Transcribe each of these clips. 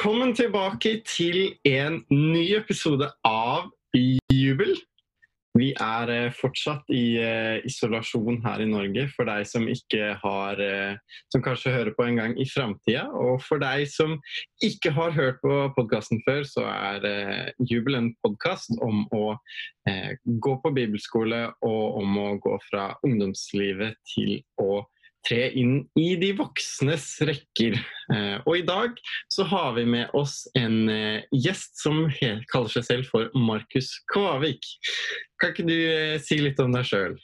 Velkommen tilbake til en ny episode av Jubel. Vi er eh, fortsatt i uh, isolasjon her i Norge for deg som ikke har uh, Som kanskje hører på en gang i framtida. Og for deg som ikke har hørt på podkasten før, så er Jubel en podkast om å gå på bibelskole og om å gå fra ungdomslivet til å tre inn i de voksnes rekker. Eh, og i dag så har vi med oss en eh, gjest som kaller seg selv for Markus Kvavik. Kan ikke du eh, si litt om deg sjøl?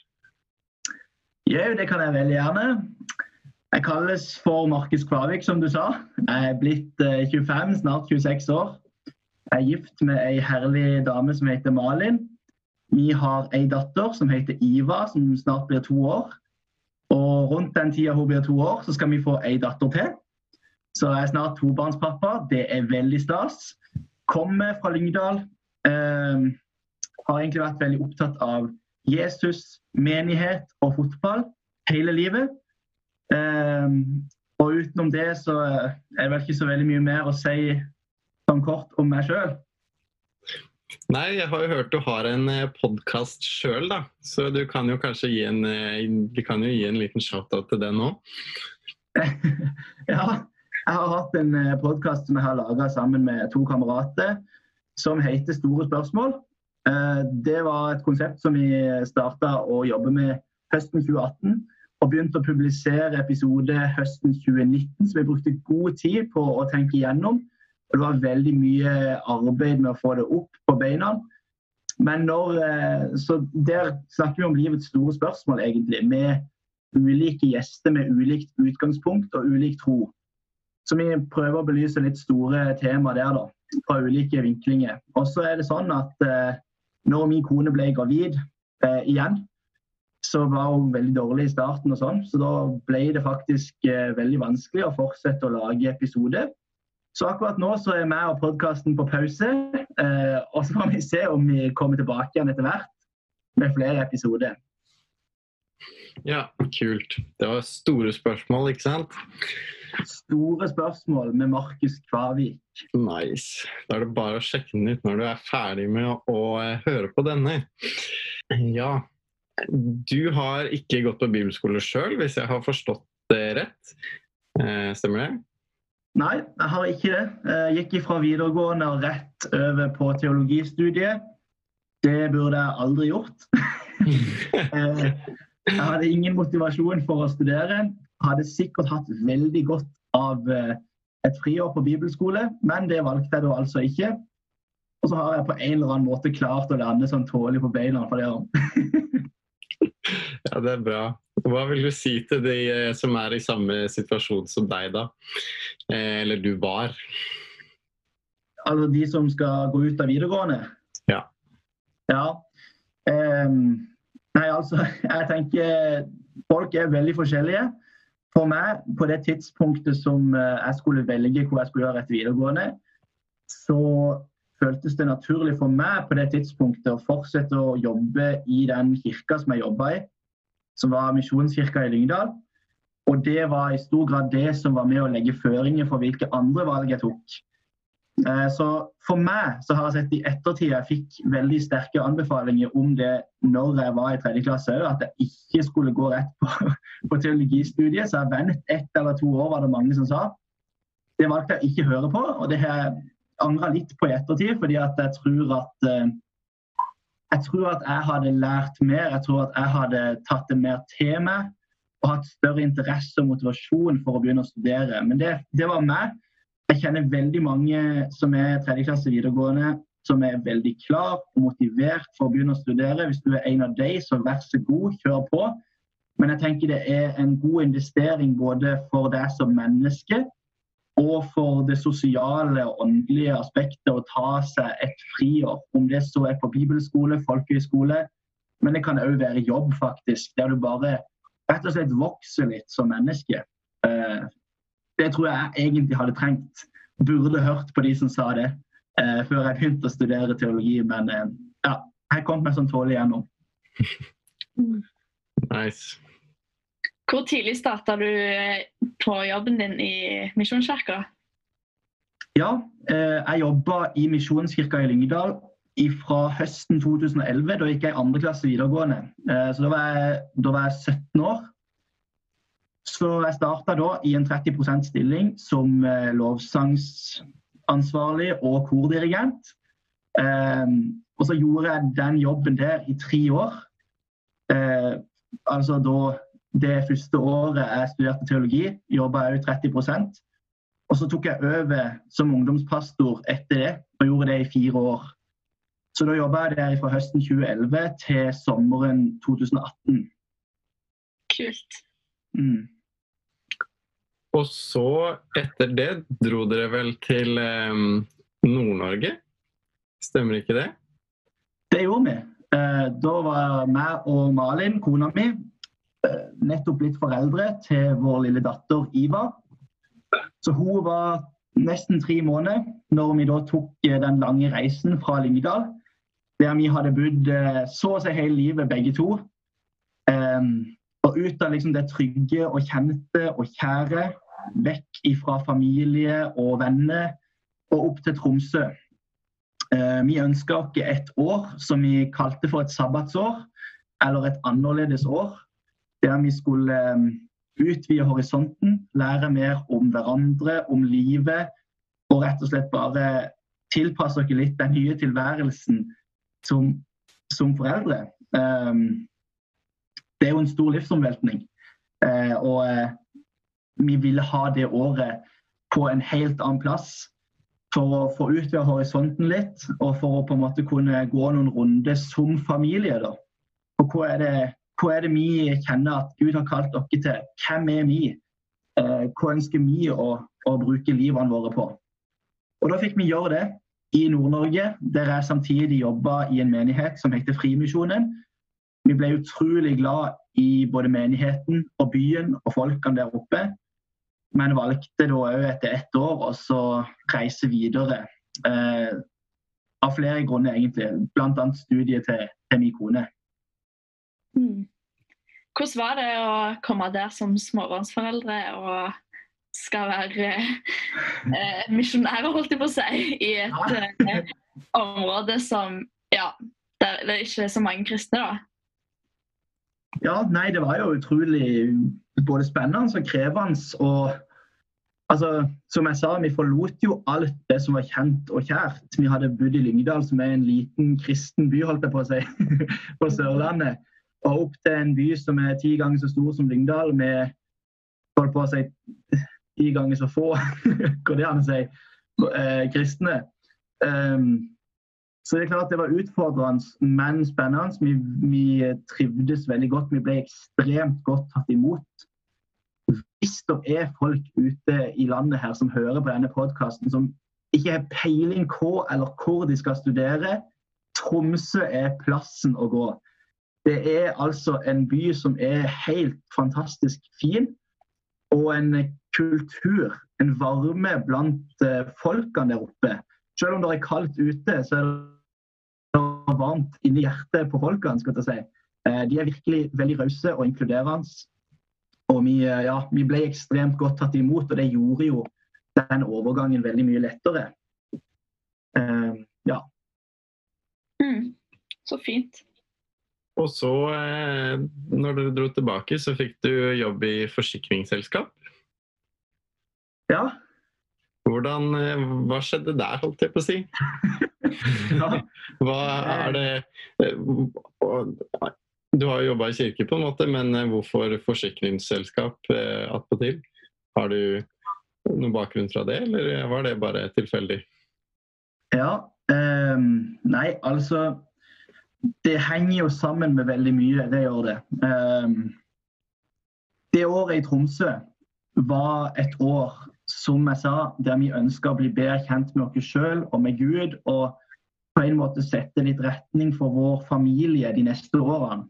Jo, det kan jeg veldig gjerne. Jeg kalles for Markus Kvavik, som du sa. Jeg er blitt 25, snart 26 år. Jeg er gift med ei herlig dame som heter Malin. Vi har ei datter som heter Iva, som snart blir to år. Og rundt den tida hun blir to år, så skal vi få ei datter til. Så jeg er snart tobarnspappa. Det er veldig stas. Kommer fra Lyngdal. Eh, har egentlig vært veldig opptatt av Jesus, menighet og fotball hele livet. Eh, og utenom det så er det vel ikke så veldig mye mer å si sånn kort om meg sjøl. Nei, jeg har jo hørt du har en eh, podkast sjøl, da. Så du kan jo kanskje gi en, eh, vi kan jo gi en liten shout-out til den òg. ja, jeg har hatt en eh, podkast som jeg har laga sammen med to kamerater, som heter Store spørsmål. Det var et konsept som vi starta å jobbe med høsten 2018. Og begynte å publisere episode høsten 2019, så vi brukte god tid på å tenke igjennom det var veldig mye arbeid med å få det opp på beina. Men når, eh, så der snakker vi om livets store spørsmål, egentlig. Med ulike gjester med ulikt utgangspunkt og ulik tro. Så vi prøver å belyse litt store tema der, da. Fra ulike vinklinger. Og så er det sånn at eh, når min kone ble gravid eh, igjen, så var hun veldig dårlig i starten og sånn. Så da ble det faktisk eh, veldig vanskelig å fortsette å lage episoder. Så akkurat nå så er vi og podkasten på pause. Eh, og så får vi se om vi kommer tilbake igjen etter hvert med flere episoder. Ja, kult. Det var store spørsmål, ikke sant? Store spørsmål med Markus Kvavik. Nice. Da er det bare å sjekke den ut når du er ferdig med å, å eh, høre på denne. Ja, du har ikke gått på bibelskole sjøl, hvis jeg har forstått det rett. Eh, stemmer det? Nei, jeg har ikke det. Jeg gikk fra videregående og rett over på teologistudiet. Det burde jeg aldri gjort. Eh, jeg hadde ingen motivasjon for å studere. Jeg hadde sikkert hatt veldig godt av eh, et friår på bibelskole, men det valgte jeg da altså ikke. Og så har jeg på en eller annen måte klart å lande sånn tålelig på beina for det. ja, det er bra. Hva vil du si til de eh, som er i samme situasjon som deg, da? Eh, eller du var? Altså de som skal gå ut av videregående? Ja. Ja. Um, nei, altså, jeg tenker folk er veldig forskjellige. For meg, på det tidspunktet som eh, jeg skulle velge hvor jeg skulle gjøre etter videregående, så føltes det naturlig for meg på det tidspunktet å fortsette å jobbe i den kirka som jeg jobba i, som var Misjonskirka i Lyngdal. Og det var i stor grad det som var med å legge føringer for hvilke andre valg jeg tok. Eh, så for meg så har jeg sett i ettertid jeg fikk veldig sterke anbefalinger om det når jeg var i tredje klasse at jeg ikke skulle gå rett på, på teologistudiet. Så jeg vent ett eller to år, var det mange som sa. Det valgte jeg ikke å høre på, og det har jeg angra litt på i ettertid, fordi at jeg tror at eh, jeg tror at jeg hadde lært mer. Jeg tror at jeg hadde tatt det mer til meg og hatt større interesse og motivasjon for å begynne å studere. Men det, det var meg. Jeg kjenner veldig mange som er tredjeklasse videregående, som er veldig klar og motivert for å begynne å studere. Hvis du er en av de, så vær så god, kjør på. Men jeg tenker det er en god investering både for deg som menneske og for det sosiale og åndelige aspektet å ta seg et friår. Om det så er på bibelskole, folkehøyskole, men det kan òg være jobb, faktisk. Der du bare rett og slett vokser litt som menneske. Eh, det tror jeg egentlig hadde trengt. Burde hørt på de som sa det eh, før jeg begynte å studere teologi, men eh, ja, jeg kom meg sånn tålelig gjennom. Nice. Hvor tidlig starta du på jobben din i Misjonskirka? Ja, eh, jeg jobba i Misjonskirka i Lyngdal fra høsten 2011. Da gikk jeg i andre klasse videregående. Eh, så da var, jeg, da var jeg 17 år. Så jeg starta da i en 30% stilling som eh, lovsangsansvarlig og kordirigent. Og så gjorde jeg den jobben der i tre år. Altså da det første året jeg studerte teologi, jobba jeg òg 30% Og så tok jeg over som ungdomspastor etter det, og gjorde det i fire år. Så da jobba jeg der fra høsten 2011 til sommeren 2018. Kult. Mm. Og så, etter det, dro dere vel til um, Nord-Norge? Stemmer ikke det? Det gjorde vi. Eh, da var meg og Malin, kona mi, eh, nettopp blitt foreldre til vår lille datter Iva. Så hun var nesten tre måneder når vi da tok eh, den lange reisen fra Lyngdal der vi hadde bodd eh, så å si hele livet, begge to. Um, og ut av liksom det trygge og kjente og kjære, vekk ifra familie og venner, og opp til Tromsø. Uh, vi ønska oss et år som vi kalte for et sabbatsår, eller et annerledes år. Der vi skulle um, utvide horisonten, lære mer om hverandre, om livet, og rett og slett bare tilpasse oss litt den nye tilværelsen som, som foreldre. Um, det er jo en stor livsomveltning. Uh, og uh, vi ville ha det året på en helt annen plass for å få utvida horisonten litt, og for å på en måte kunne gå noen runder som familie. da. Og hva er, det, hva er det vi kjenner at Gud har kalt dere til? Hvem er vi? Uh, hva ønsker vi å, å bruke livene våre på? Og Da fikk vi gjøre det i Nord-Norge, der jeg samtidig jobba i en menighet som heter Frimisjonen. Vi ble utrolig glad i både menigheten og byen og folkene der oppe. Men valgte da òg etter ett år å reise videre. Eh, av flere grunner, egentlig. Bl.a. studiet til, til min kone. Mm. Hvordan var det å komme der som småbarnsforeldre og skal være eh, misjonærer, holdt jeg på å si, i et eh, område som ja, der det ikke er så mange kristne, da. Ja, nei, det var jo utrolig både spennende og krevende. Og altså, som jeg sa, vi forlot jo alt det som var kjent og kjært. Vi hadde bodd i Lyngdal, som er en liten kristen by, holdt jeg på å si, på Sørlandet. Og opp til en by som er ti ganger så stor som Lyngdal, med holdt på å si ti ganger så få går det an å si, eh, kristne. Um, så det er klart det var utfordrende, men spennende. Vi, vi, trivdes veldig godt. Vi ble ekstremt godt tatt imot. Hvis det er folk ute i landet her som hører på denne podkasten, som ikke har peiling på eller hvor de skal studere, Tromsø er plassen å gå. Det er altså en by som er helt fantastisk fin, og en kultur, en varme blant eh, folkene der oppe. Selv om det er kaldt ute, så er det varmt inni hjertet på folkene. skal jeg si. Eh, de er virkelig veldig rause og inkluderende. Og vi, eh, ja, vi, ble ekstremt godt tatt imot, og det gjorde jo den overgangen veldig mye lettere. Uh, ja. Mm, så fint. Og så, når dere dro tilbake, så fikk du jobb i forsikringsselskap? Ja. Hvordan, eh, hva skjedde der, holdt jeg på å si? Hva er det eh, Du har jo jobba i kirke, på en måte, men eh, hvorfor forsikringsselskap attpåtil? Har du noen bakgrunn fra det, eller var det bare tilfeldig? Ja. Um, nei, altså Det henger jo sammen med veldig mye. Det gjør det. Um, det året i Tromsø var et år som jeg sa, der vi ønska å bli bedre kjent med oss sjøl og med Gud, og på en måte sette litt retning for vår familie de neste årene.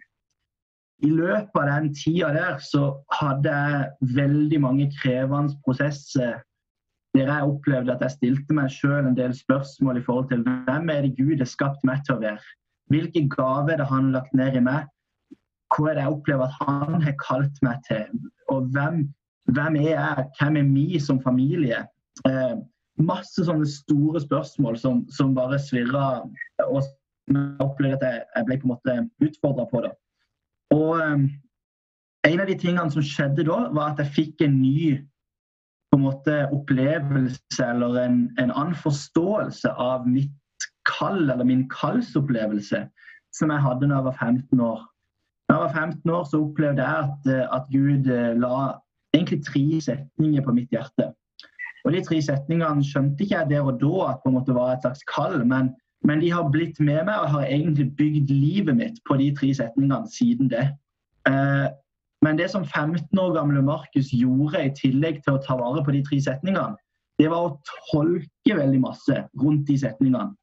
I løpet av den tida der så hadde jeg veldig mange krevende prosesser der jeg opplevde at jeg stilte meg sjøl en del spørsmål i forhold til hvem er det Gud har skapt meg til å være? Hvilke gaver har han lagt ned i meg? Hva er det jeg opplever at han har kalt meg til? Og hvem hvem er jeg? Hvem er vi som familie? Eh, masse sånne store spørsmål som, som bare svirra. Og jeg opplevde at jeg, jeg, ble på en måte utfordra på det. Og eh, en av de tingene som skjedde da, var at jeg fikk en ny på en måte opplevelse eller en, en annen forståelse av mitt kall, eller min kallsopplevelse, som jeg hadde da jeg var 15 år. Da jeg var 15 år, så opplevde jeg at, at Gud eh, la egentlig tre setninger på mitt hjerte. Og De tre setningene skjønte ikke jeg der og da at på en måte var et slags kall, men, men de har blitt med meg og har egentlig bygd livet mitt på de tre setningene siden det. Eh, men det som 15 år gamle Markus gjorde i tillegg til å ta vare på de tre setningene, det var å tolke veldig masse rundt de setningene.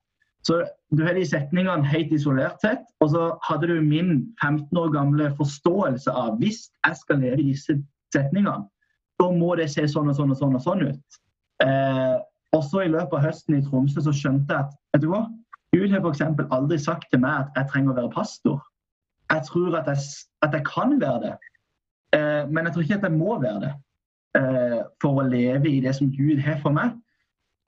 Så du har de setningene helt isolert sett, og så hadde du min 15 år gamle forståelse av hvis jeg skal leve disse setningene, så må det se sånn og sånn og sånn, og sånn ut. Eh, også i løpet av høsten i Tromsø så skjønte jeg at vet du hva? Gud har f.eks. aldri sagt til meg at jeg trenger å være pastor. Jeg tror at jeg, at jeg kan være det. Eh, men jeg tror ikke at jeg må være det eh, for å leve i det som Gud har for meg.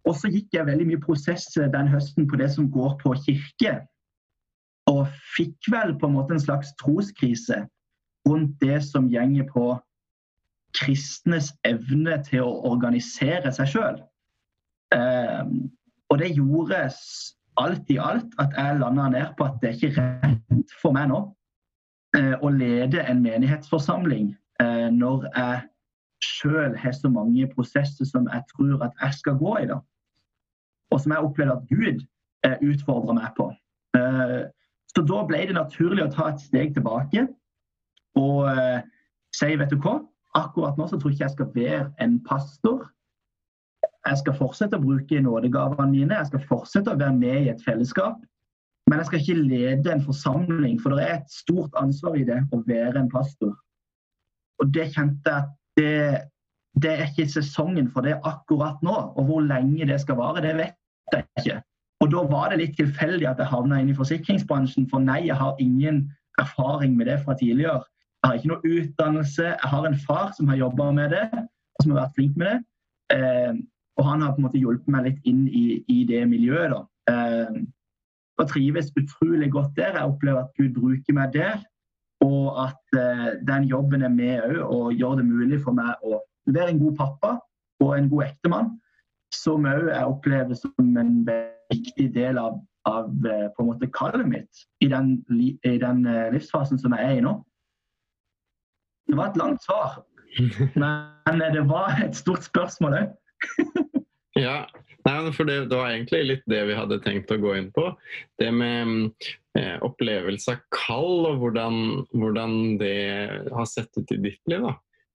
Og så gikk jeg veldig mye prosess eh, den høsten på det som går på kirke. Og fikk vel på en måte en slags troskrise rundt det som gjenger på kristnes evne til å organisere seg sjøl. og det gjorde alt i alt at jeg landa ned på at det er ikke rett for meg nå Eh, å lede en menighetsforsamling eh, når jeg sjøl har så mange prosesser som jeg tror at jeg skal gå i. da. Og som jeg opplevde at Gud eh, utfordrer meg på. Så da ble det naturlig å ta et steg tilbake og si vet du hva, akkurat nå så tror jeg ikke jeg skal være en pastor. Jeg skal fortsette å bruke nådegavene mine, jeg skal fortsette å være med i et fellesskap. Men jeg skal ikke lede en forsamling, for det er et stort ansvar i det å være en pastor. Og det kjente jeg at det, det er ikke sesongen for det akkurat nå. Og hvor lenge det skal vare, det vet jeg ikke. Og da var det litt tilfeldig at jeg havna inn i forsikringsbransjen, for nei, jeg har ingen erfaring med det fra tidligere. Jeg har ikke noe utdannelse. Jeg har en far som har jobba med det, som har vært flink med det. Eh, og han har på en måte hjulpet meg litt inn i, i det miljøet. da. Eh, og trives utrolig godt der. Jeg opplever at Gud bruker meg der. Og at eh, den jobben er med òg og gjør det mulig for meg å være en god pappa og en god ektemann. Som òg jeg opplever som en viktig del av, av uh, på en måte kallet mitt i den, i den uh, livsfasen som jeg er i nå. Det var et langt svar, men det var et stort spørsmål òg. ja, Nei, for det, det, var egentlig litt det vi hadde tenkt å gå inn på. Det med eh, opplevelse av kall, og hvordan, hvordan, det har sett ut i ditt liv. da.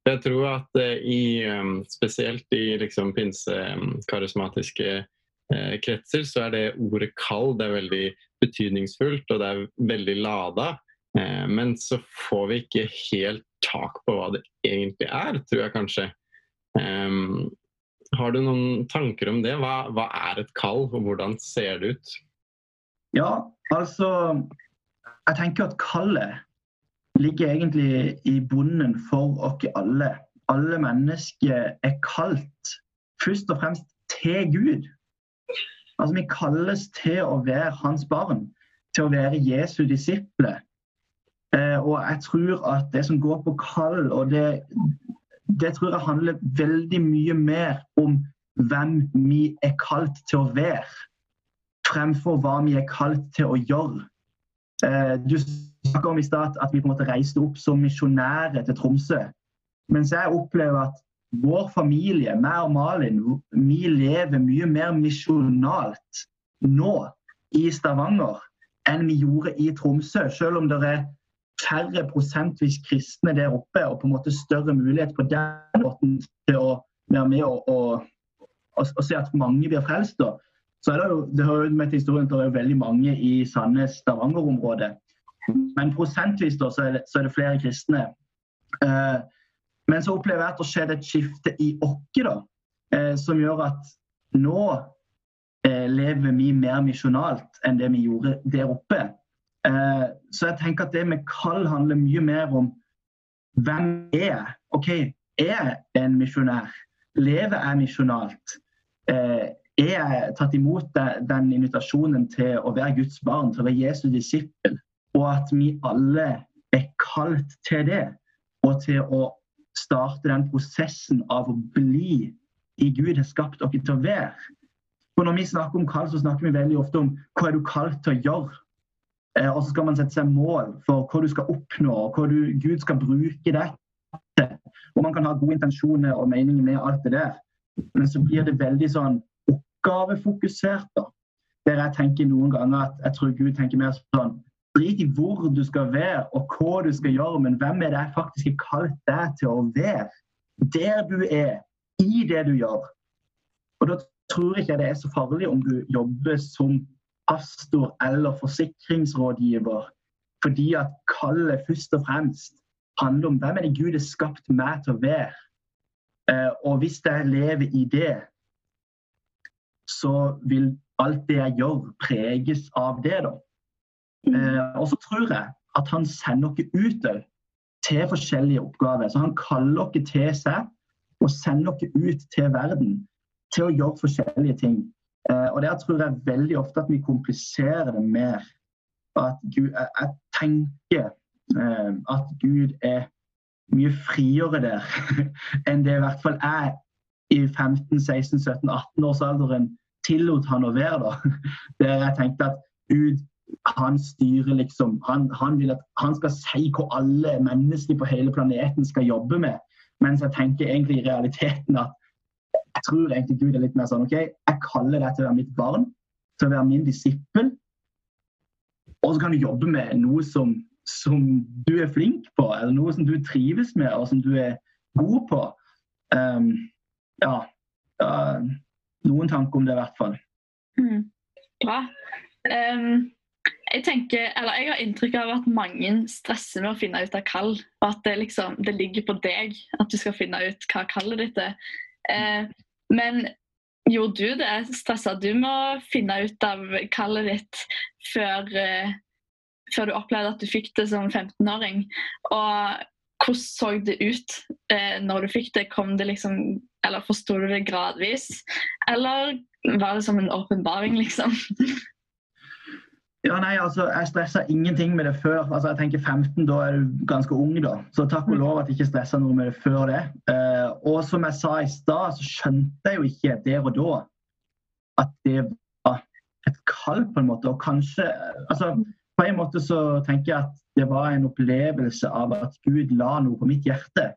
Jeg tror at eh, i, um, spesielt i liksom, pinse-karismatiske eh, kretser, så er det ordet kall det er veldig betydningsfullt, og det er veldig lada. Eh, men så får vi ikke helt tak på hva det egentlig er, tror jeg kanskje. Um, har du noen tanker om det? Hva, hva, er et kall, og hvordan ser det ut? Ja, altså Jeg tenker at kallet ligger egentlig i bunnen for oss alle. Alle mennesker er kalt først og fremst til Gud. Altså Vi kalles til å være hans barn, til å være Jesu disipler. Eh, og jeg tror at det som går på kall, og det, det tror jeg handler veldig mye mer om hvem vi er kalt til å være, fremfor hva vi er kalt til å gjøre. Eh, du snakka om i stad at vi på en måte reiste opp som misjonærer til Tromsø. Mens jeg opplever at vår familie, meg og Malin, vi lever mye mer misjonalt nå i Stavanger enn vi gjorde i Tromsø. Selv om det er færre prosentvis kristne der oppe, og på en måte større mulighet på den måten til å være med og, og, og, og se at mange blir frelst. da. Så er det jo, det hører med til historien at det er veldig mange i Sandnes-Stavanger-området. Men prosentvis da, så er, det, så er det flere kristne. Eh, men så opplever jeg at det skjedde et skifte i oss, eh, som gjør at nå eh, lever vi mer misjonalt enn det vi gjorde der oppe. Eh, så jeg tenker at det med kall handler mye mer om hvem er jeg? OK, er jeg en misjonær? Lever jeg misjonalt? Eh, er jeg tatt imot den invitasjonen til å være Guds barn, til å være Jesu disippel, og at vi alle er kalt til det, og til å starte den prosessen av å bli i Gud har skapt dere til å være. For Når vi snakker om kall, så snakker vi veldig ofte om hva er du kalt til å gjøre. Eh, og så skal man sette seg mål for hva du skal oppnå, og hva du, Gud skal bruke deg til. Og man kan ha gode intensjoner og meninger med alt det der. Men så blir det veldig sånn oppgavefokusert. da. Der jeg tenker noen ganger at jeg tror Gud tenker mer sånn Drit i hvor du skal være og hva du skal gjøre, men hvem er det jeg faktisk har kalt deg til å være? Der du er, i det du gjør. Og Da tror jeg ikke det er så farlig om du jobber som pastor eller forsikringsrådgiver, fordi at kallet først og fremst handler om hvem er det Gud har skapt meg til å være. Eh, og hvis jeg lever i det, så vil alt det jeg gjør, preges av det. da. Mm. Eh, og så tror jeg at han sender dere ut til forskjellige oppgaver. Så han kaller dere til seg og sender dere ut til verden til å gjøre forskjellige ting. Eh, og der tror jeg veldig ofte at vi kompliserer det mer. At Gud, jeg, jeg tenker eh, at Gud er mye friere der enn det i hvert fall jeg i 15-16-17-18-årsalderen tillot han å være. da. Der jeg tenkte at Gud han styrer liksom han, han, vil at han skal si hva alle mennesker på hele planeten skal jobbe med. Mens jeg tenker egentlig i realiteten at jeg tror egentlig Gud er litt mer sånn OK, jeg kaller deg til å være mitt barn, til å være min disippel. Og så kan du jobbe med noe som, som, du er flink på, eller noe som du trives med, og som du er god på. Um, ja, uh, noen tanker om det, i hvert fall. Mm. Bra. Um, jeg tenker, jeg har inntrykk av at mange stresser med å finne ut av kall. Og at det, liksom, det ligger på deg at du skal finne ut hva kallet ditt er. Eh, men gjorde du det? Stressa du med å finne ut av kallet ditt før, eh, før du opplevde at du fikk det som 15-åring? Og hvordan så det ut eh, når du fikk det? Kom det liksom Eller forsto du det gradvis? Eller var det som en åpenbaring, liksom? Ja, nei, altså, Jeg stressa ingenting med det før. Altså, jeg tenker 15, Da er du ganske ung. da. Så takk og lov at jeg ikke stressa noe med det før det. Uh, og som jeg sa i stad, så skjønte jeg jo ikke der og da at det var et kall, på en måte. Og kanskje altså, På en måte så tenker jeg at det var en opplevelse av at Gud la noe på mitt hjerte.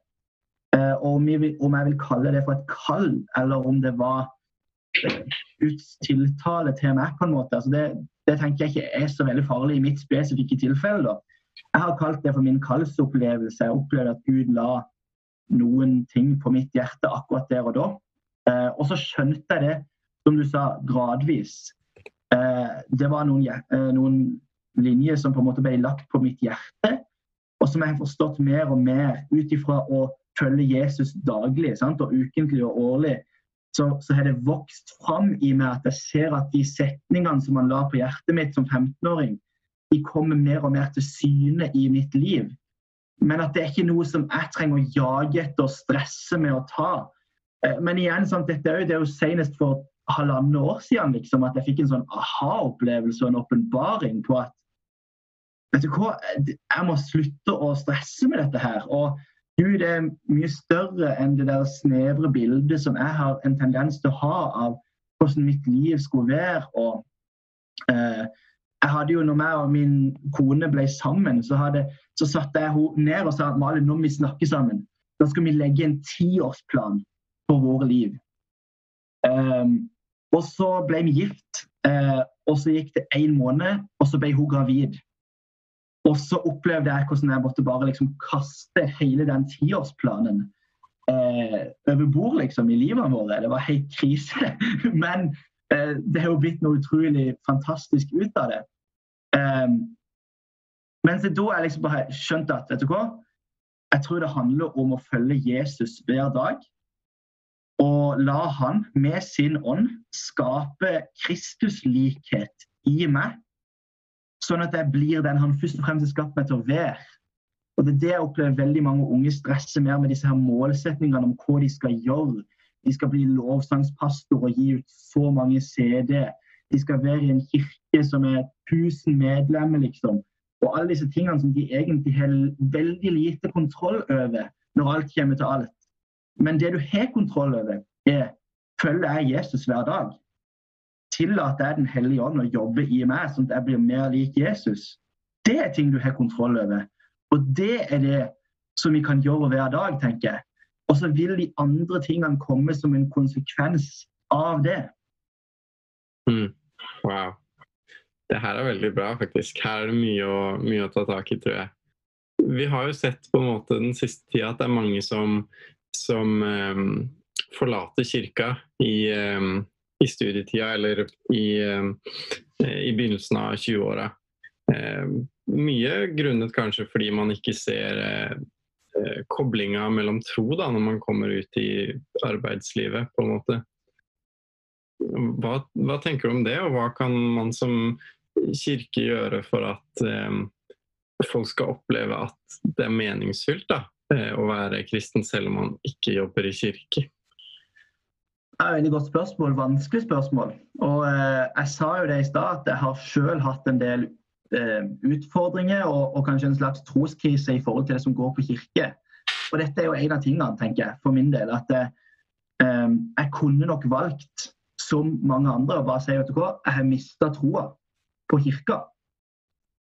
Uh, og om jeg, vil, om jeg vil kalle det for et kall, eller om det var tiltale til meg, på en måte. Altså det, det tenker jeg ikke er så veldig farlig i mitt spesifikke tilfelle. Da. Jeg har kalt det for min kallsopplevelse. Jeg opplevde at Gud la noen ting på mitt hjerte akkurat der og da. Eh, og så skjønte jeg det, som du sa, gradvis. Eh, det var noen, eh, noen, linjer som på en måte ble lagt på mitt hjerte, og som jeg har forstått mer og mer ut ifra å følge Jesus daglig sant? og ukentlig og årlig så, så, har det vokst fram i meg at jeg ser at de setningene som han la på hjertet mitt som 15-åring, de kommer mer og mer til syne i mitt liv. Men at det er ikke noe som jeg trenger å jage etter og stresse med å ta. Eh, men igjen, sant, dette er jo, det er jo senest for halvannet år siden liksom, at jeg fikk en sånn aha-opplevelse og en åpenbaring på at vet du hva, jeg må slutte å stresse med dette her. og Gud er mye større enn det der snevre bildet som jeg har en tendens til å ha av hvordan mitt liv skulle være. Og, eh, jeg hadde jo, når jeg og min kone ble sammen, så, hadde, så satte jeg henne ned og sa at Malin, når vi snakke sammen, da skal vi legge en tiårsplan for våre liv. Um, og så ble vi gift, uh, og så gikk det én måned, og så ble hun gravid. Og så opplevde jeg hvordan jeg måtte bare liksom kaste hele den tiårsplanen eh, over bord liksom, i livet vårt. Det var helt krise. Men eh, det har jo blitt noe utrolig fantastisk ut av det. Eh, mens da jeg liksom bare skjønte at vet du hva, jeg tror det handler om å følge Jesus hver dag. Og la han med sin ånd skape Kristuslikhet i meg Sånn at jeg blir den han først og fremst har skapt meg til å være. Og Det er det jeg opplever veldig mange unge stresser mer med disse her målsetningene om hva de skal gjøre. de skal bli lovsangspastor og gi ut så mange CD. De skal være i en kirke som er 1000 medlemmer, liksom. Og alle disse tingene som de egentlig har veldig lite kontroll over når alt kommer til alt. Men det du har kontroll over, er følger jeg Jesus hver dag. Tillater jeg Den hellige ånd å jobbe i meg, sånn at jeg blir mer lik Jesus. Det er ting du har kontroll over. Og det er det som vi kan gjøre hver dag, tenker jeg. Og så vil de andre tingene komme som en konsekvens av det. Mm. Wow. Det her er veldig bra, faktisk. Her er det mye å, mye å, ta tak i, tror jeg. Vi har jo sett på en måte den siste tida at det er mange som, som um, forlater kirka i, um, i, studietida eller i, um, i begynnelsen av 20-åra. mye grunnet kanskje fordi man ikke ser uh, koblinga mellom tro da, når man kommer ut i arbeidslivet, på en måte. Hva, hva, tenker du om det, og hva kan man som kirke gjøre for at eh, folk skal oppleve at det er meningsfylt da, eh, å være kristen selv om man ikke jobber i kirke? Det er et veldig godt spørsmål. Vanskelig spørsmål. Og eh, Jeg sa jo det i stad, at jeg har selv hatt en del eh, utfordringer og, og, kanskje en slags troskrise i forhold til det som går på kirke. Og Dette er jo en av tingene, tenker jeg, for min del. At eh, jeg kunne nok valgt som mange andre å bare si at jeg har mista troa på kirka.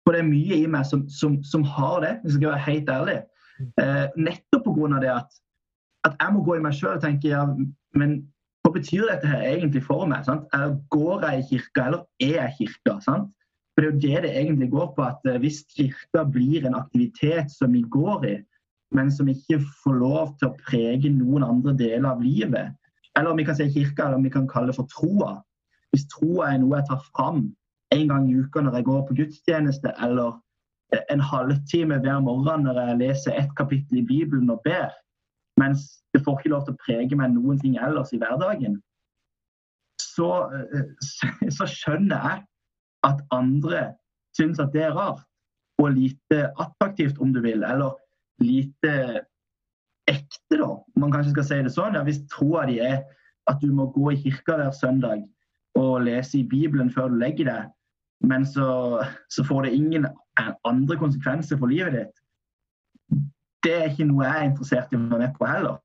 For det er mye i meg som, som, som har det, hvis jeg skal være helt ærlig. Eh, nettopp pga. det at, at, jeg må gå i meg sjøl og tenke ja, men hva betyr dette her egentlig for meg? Sant? Går jeg i kirka, eller er jeg kirka? Sant? For Det er jo det det egentlig går på, at eh, hvis kirka blir en aktivitet som vi går i, men som ikke får lov til å prege noen andre deler av livet, eller om vi kan si kirka, eller om vi kan kalle det for troa. Hvis troa er noe jeg tar fram en gang i uka når jeg går på gudstjeneste, eller en halvtime hver morgen når jeg leser ett kapittel i Bibelen og ber, mens det får ikke lov til å prege meg noen ting ellers i hverdagen, så, så skjønner jeg at andre syns at det er rart og lite attraktivt, om du vil, eller lite ekte, da. Man kanskje skal si det sånn. Ja, hvis troa di er at du må gå i kirka hver søndag og lese i Bibelen før du legger deg, men så, så får det ingen andre konsekvenser for livet ditt. Det er ikke noe jeg er interessert i å være med på heller.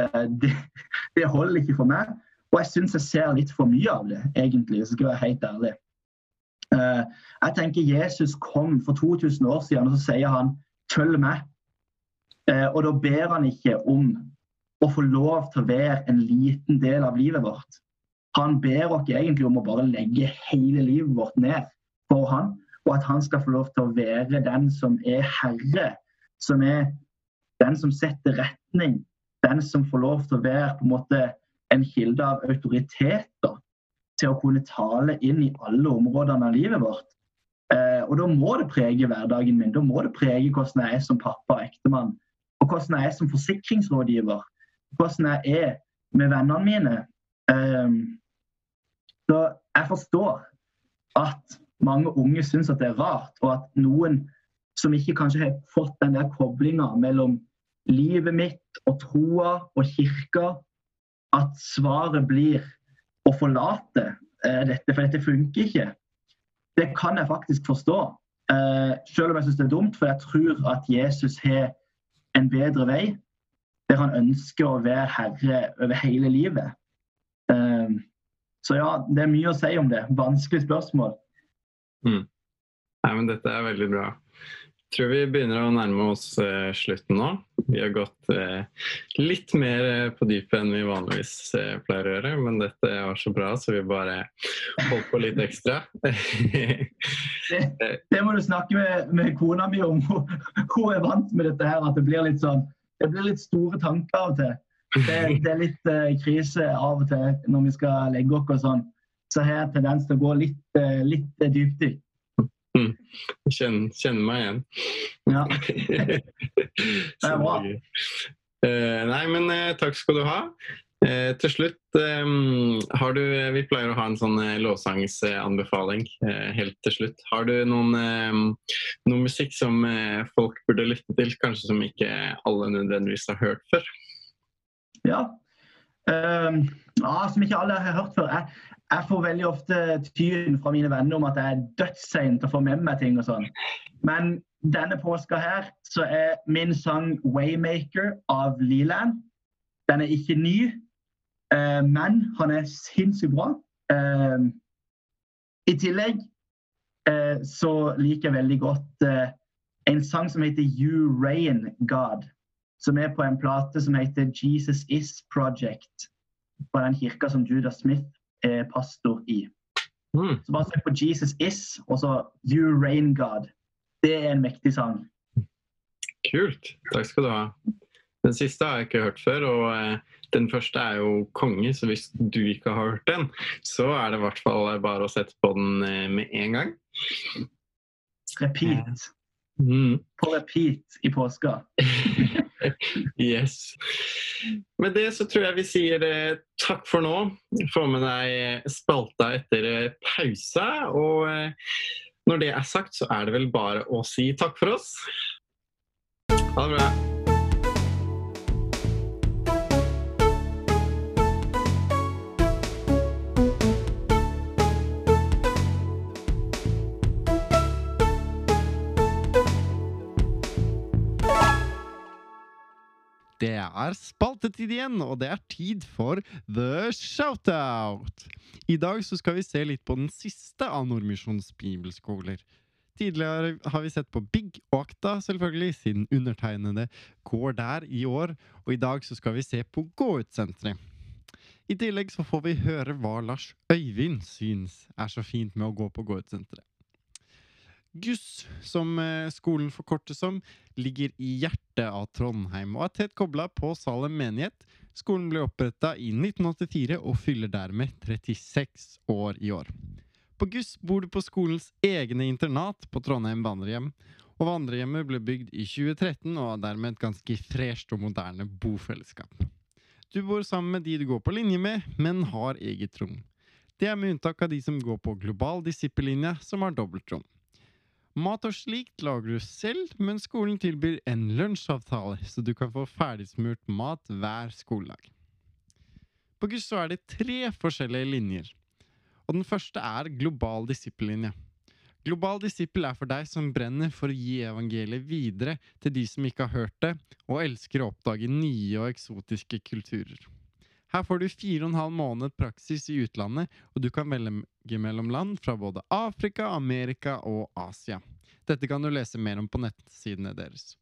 Eh, det, det holder ikke for meg. Og jeg syns jeg ser litt for mye av det, egentlig, hvis jeg skal være helt ærlig. Eh, jeg tenker Jesus kom for 2000 år siden, og så sier han 'følg meg'. Eh, og da ber han ikke om å få lov til å være en liten del av livet vårt. Han ber oss egentlig om å bare legge hele livet vårt ned for han, og at han skal få lov til å være den som er herre, som er den som setter retning, den som får lov til å være på en måte en kilde av autoriteter til å kunne tale inn i alle områdene av livet vårt. Eh, og da må det prege hverdagen min. Da må det prege hvordan jeg er som pappa og ektemann og hvordan jeg er som forsikringsrådgiver. Hvordan jeg er med vennene mine. Eh, så jeg forstår at mange unge syns at det er rart, og at noen som ikke kanskje har fått den der koblinga mellom livet mitt og troa og kirka, at svaret blir å forlate eh, dette, for dette funker ikke. Det kan jeg faktisk forstå. eh, selv om jeg syns det er dumt, for jeg tror at Jesus har en bedre vei, der han ønsker å være herre over hele livet. Eh, så ja, det er mye å si om det. Vanskelig spørsmål. Mm. Nei, men dette er veldig bra tror vi begynner å nærme oss eh, slutten nå. Vi har gått eh, litt mer eh, på dypet enn vi vanligvis uh, pleier å gjøre, men dette var så bra, så vi bare holdt på litt ekstra. det, det, må du snakke med, med kona mi om. Hun er vant med dette her, at det blir litt sånn det blir litt store tanker av og til. Det, det er litt krise av og til når vi skal legge oss og sånn. Så har jeg tendens til å gå litt, litt dypdykk. Mm. Kjenner, kjenner meg igjen. Ja. det er bra. Uh, nei, men uh, takk skal du ha. Uh, til slutt um, har du Vi pleier å ha en sånn lovsangsanbefaling helt til slutt. Har du noen, noen musikk som folk burde lytte til, kanskje som ikke alle nødvendigvis har hørt før? Ja. Um, ja, som ikke alle har hørt før. Jeg, jeg får veldig ofte tyn fra mine venner om at jeg er dødssein til å få med meg ting og sånn. Men denne påska her så er min sang 'Waymaker' av Leland. Den er ikke ny, uh, men han er sinnssykt bra. Uh, I tillegg uh, så liker jeg veldig godt en sang som heter 'You Rain God'. Som er på en plate som heter 'Jesus Is Project'. På den kirka som Judah Smith er pastor i. Mm. Så bare søk på 'Jesus Is' og så 'You Rain God'. Det er en mektig sang. Kult. Takk skal du ha. Den siste har jeg ikke hørt før, og eh, den første er jo konge, så hvis du ikke har hørt den, så er det i hvert fall bare å sette på den eh, med en gang. Repeat. Mm. På repeat i påska. yes. Med det så tror jeg vi sier eh, takk for nå. Få med deg spalta etter pause. Og når det er sagt, så er det vel bare å si takk for oss. Ha det bra. Det er spaltetid igjen, og det er tid for The Shoutout! I dag så skal vi se litt på den siste av Nordmisjons bibelskoler. Tidligere har vi sett på Big og Akta, selvfølgelig, siden undertegnede går der i år. Og i dag så skal vi se på Gå ut-senteret. I tillegg så får vi høre hva Lars Øyvind syns er så fint med å gå på Gå ut-senteret. Guss, som eh, skolen forkortes som, ligger i hjertet av Trondheim og er tett kobla på Salem menighet. Skolen ble oppretta i 1984 og fyller dermed 36 år i år. På Guss bor du på skolens egne internat på Trondheim vandrehjem. Og vandrehjemmet ble bygd i 2013 og er dermed et ganske fresht og moderne bofellesskap. Du bor sammen med de du går på linje med, men har eget rom. Det er med unntak av de som går på global disippellinje, som har dobbeltrom. Mat og slikt lager du selv, men skolen tilbyr en lunsjavtale, så du kan få ferdigsmurt mat hver skoledag. På GUS er det tre forskjellige linjer, og den første er global disippellinje. Global disippel er for deg som brenner for å gi evangeliet videre til de som ikke har hørt det, og elsker å oppdage nye og eksotiske kulturer. Her får du fire og en halv måned praksis i utlandet, og du kan velge mellom land fra både Afrika, Amerika og Asia. Dette kan du lese mer om på nettsidene deres.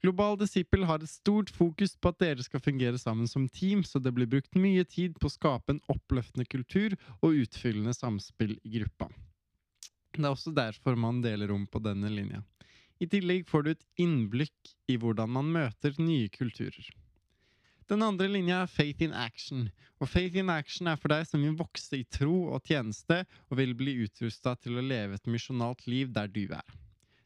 Global Disciple har et stort fokus på at dere skal fungere sammen som team, så det blir brukt mye tid på å skape en oppløftende kultur og utfyllende samspill i gruppa. Det er også derfor man deler rom på denne linja. I tillegg får du et innblikk i hvordan man møter nye kulturer. Den andre linja er Faith in Action. Og Faith in Action er for deg som vil vokse i tro og tjeneste, og vil bli utrusta til å leve et misjonalt liv der du er.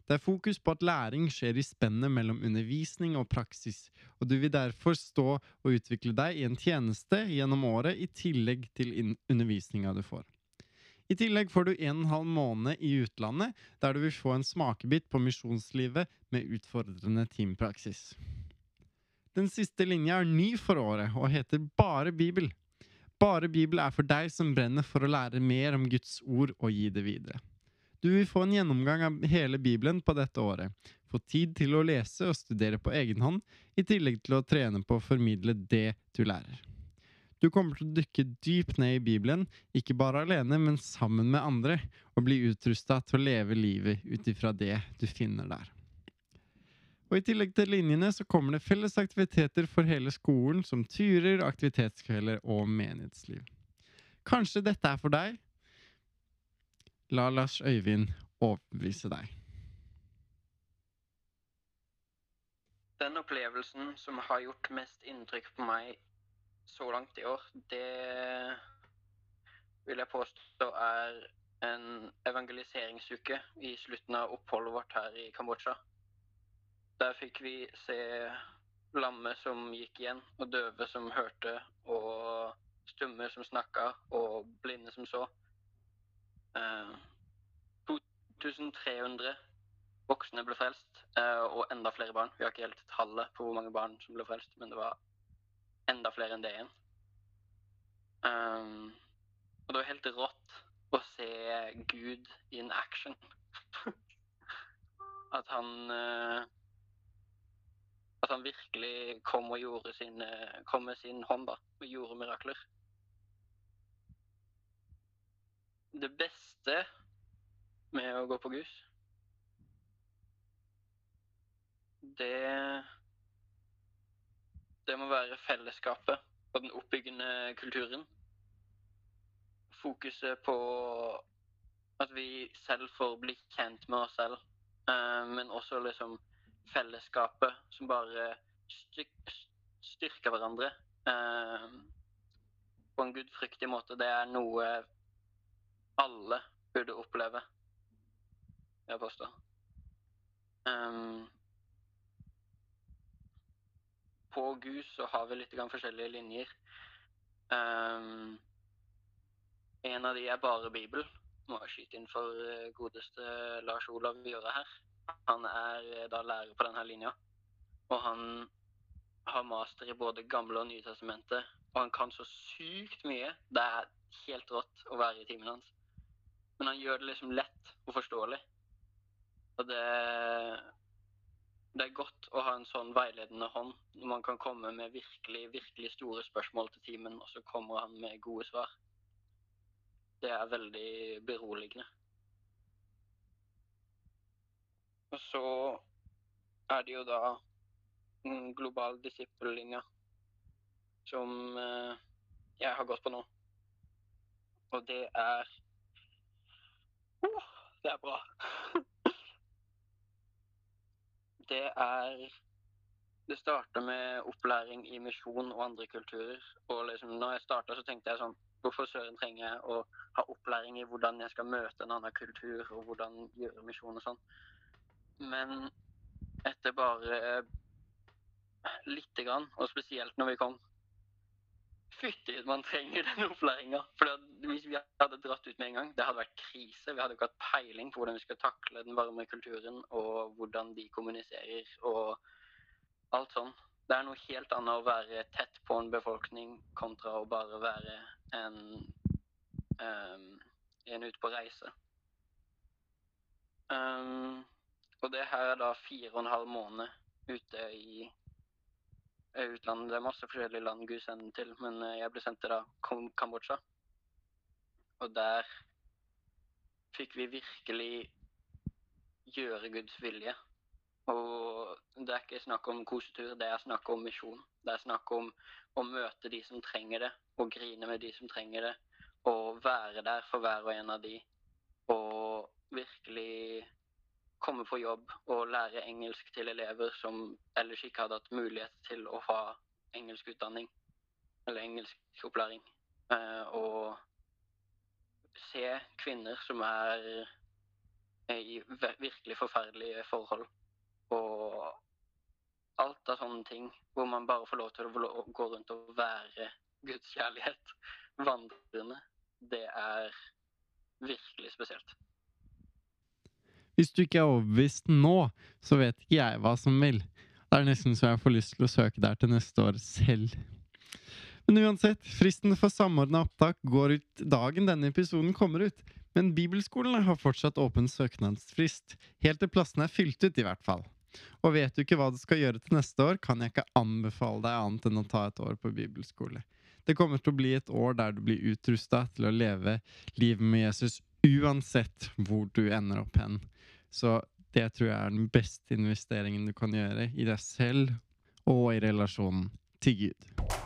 Det er fokus på at læring skjer i spennet mellom undervisning og praksis, og du vil derfor stå og utvikle deg i en tjeneste gjennom året i tillegg til undervisninga du får. I tillegg får du en halv måned i utlandet, der du vil få en smakebit på misjonslivet med utfordrende teampraksis. Den siste linja er ny for året og heter Bare Bibel. Bare Bibel er for deg som brenner for å lære mer om Guds ord og gi det videre. Du vil få en gjennomgang av hele Bibelen på dette året, få tid til å lese og studere på egen hånd, i tillegg til å trene på å formidle det du lærer. Du kommer til å dykke dypt ned i Bibelen, ikke bare alene, men sammen med andre, og bli utrusta til å leve livet ut ifra det du finner der. Og I tillegg til linjene så kommer det felles aktiviteter for hele skolen, som turer, aktivitetskvelder og menighetsliv. Kanskje dette er for deg? La Lars Øyvind overbevise deg. Den opplevelsen som har gjort mest inntrykk på meg så langt i år, det vil jeg påstå er en evangeliseringsuke i slutten av oppholdet vårt her i Kambodsja. Der fikk vi se lamme som gikk igjen, og døve som hørte, og stumme som snakka, og blinde som så. Eh, uh, 2300 voksne ble frelst, uh, og enda flere barn. Vi har ikke helt tallet på hvor mange barn som ble frelst, men det var enda flere enn det igjen. Um, og det var helt rått å se Gud in action. At han uh, at han virkelig kom og gjorde sin, kom med sin hånd da, og gjorde mirakler. Det beste med å gå på Gus, det Det må være fellesskapet og den oppbyggende kulturen. Fokuset på at vi selv får bli kjent med oss selv, eh, men også liksom fellesskapet som bare styrker hverandre eh, på en gudfryktig måte. Det er noe alle burde oppleve, jeg påstår. Um, på Gud så har vi litt forskjellige linjer. Um, en av de er bare Bibel. Må jeg skyte inn for eh, godeste Lars Olav Gjøre her. Han er eh, da lærer på denne linja. Og han har master i både Gamle og Nye testamenter. Og han kan så sykt mye. Det er helt rått å være i timen hans. Men han gjør det liksom lett og forståelig. Og det det er godt å ha en sånn veiledende hånd når man kan komme med virkelig, virkelig store spørsmål til timen, og så kommer han med gode svar. Det er veldig beroligende. Og så er det jo da den global disippellinja som eh, jeg har gått på nå. Og det er oh, Det er bra. det er Det starter med opplæring i misjon og andre kulturer. Og liksom, når jeg starta, så tenkte jeg sånn Hvorfor søren trenger jeg å ha opplæring i hvordan jeg skal møte en annen kultur, og hvordan gjøre misjon og sånn? Men etter bare lite grann, og spesielt når vi kom Fytti, man trenger den opplæringa. For hvis vi hadde dratt ut med en gang, det hadde vært krise. Vi hadde ikke hatt peiling på hvordan vi skal takle den varme kulturen, og hvordan de kommuniserer, og alt sånn. Det er noe helt annet å være tett på en befolkning kontra å bare være en, um, en ute på reise. Um, og det her er da fire og en halv måned ute i utlandet. Det er masse forskjellige land Gud sender til, men eh, jeg ble sendt til da Kambodsja. Og der fikk vi virkelig gjøre Guds vilje. Og det er ikke snakk om kosetur, det er snakk om misjon. Det er snakk om å møte de som trenger det, og grine med de som trenger det. Og være der for hver og en av de. Og virkelig komme på jobb og lære engelsk til elever som ellers ikke hadde hatt mulighet til å ha engelsk utdanning eller engelsk opplæring. Eh, og se kvinner som er i virkelig forferdelige forhold. Og alt av sånne ting hvor man bare får lov til å gå rundt og være Guds kjærlighet vandrende, det er virkelig spesielt. Hvis du ikke er overbevist nå, så vet ikke jeg hva som vil. Det er nesten så jeg får lyst til å søke der til neste år selv. Men uansett, fristen for samordna opptak går ut dagen denne episoden kommer ut. Men bibelskolene har fortsatt åpen søknadsfrist, helt til plassene er fylt ut, i hvert fall. Og vet du ikke hva du skal gjøre til neste år, kan jeg ikke anbefale deg annet enn å ta et år på bibelskole. Det kommer til å bli et år der du blir utrusta til å leve livet med Jesus uansett hvor du ender opp hen. Så det tror jeg er den beste investeringen du kan gjøre i deg selv og i relasjonen til Gud.